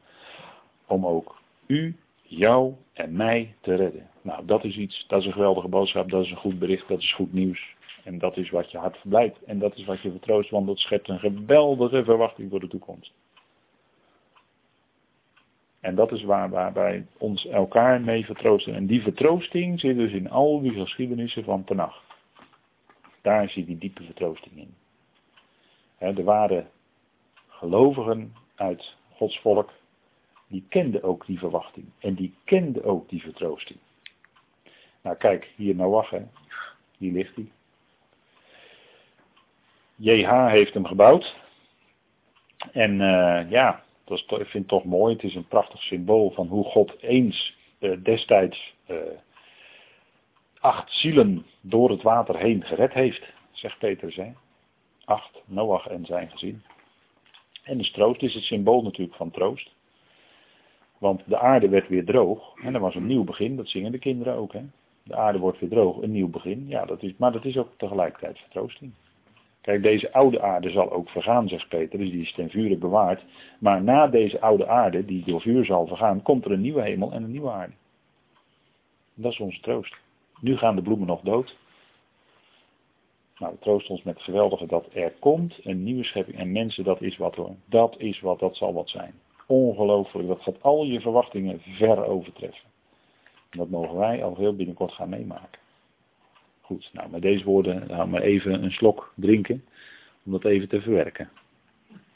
Om ook u, jou en mij te redden. Nou, dat is iets, dat is een geweldige boodschap, dat is een goed bericht, dat is goed nieuws. En dat is wat je hart verblijdt. En dat is wat je vertroost, want dat schept een geweldige verwachting voor de toekomst. En dat is waar, wij ons elkaar mee vertroosten. En die vertroosting zit dus in al die geschiedenissen van Tenach. Daar zit die diepe vertroosting in. de ware gelovigen uit Gods volk, die kenden ook die verwachting. En die kenden ook die vertroosting. Nou kijk, hier Noach, hè. hier ligt hij. JH heeft hem gebouwd. En uh, ja, dat is, ik vind het toch mooi. Het is een prachtig symbool van hoe God eens uh, destijds uh, acht zielen door het water heen gered heeft, zegt Petrus. Hè? Acht, Noach en zijn gezin. En dus troost is het symbool natuurlijk van troost. Want de aarde werd weer droog. En er was een nieuw begin, dat zingen de kinderen ook. Hè? De aarde wordt weer droog, een nieuw begin. Ja, dat is, maar dat is ook tegelijkertijd vertroosting. Kijk, deze oude aarde zal ook vergaan, zegt dus die is ten vure bewaard. Maar na deze oude aarde, die door vuur zal vergaan, komt er een nieuwe hemel en een nieuwe aarde. Dat is onze troost. Nu gaan de bloemen nog dood. Nou, troost ons met het geweldige dat er komt een nieuwe schepping. En mensen, dat is wat hoor. Dat is wat, dat zal wat zijn. Ongelooflijk. Dat gaat al je verwachtingen ver overtreffen. En dat mogen wij al heel binnenkort gaan meemaken. Goed, nou met deze woorden gaan we even een slok drinken. Om dat even te verwerken.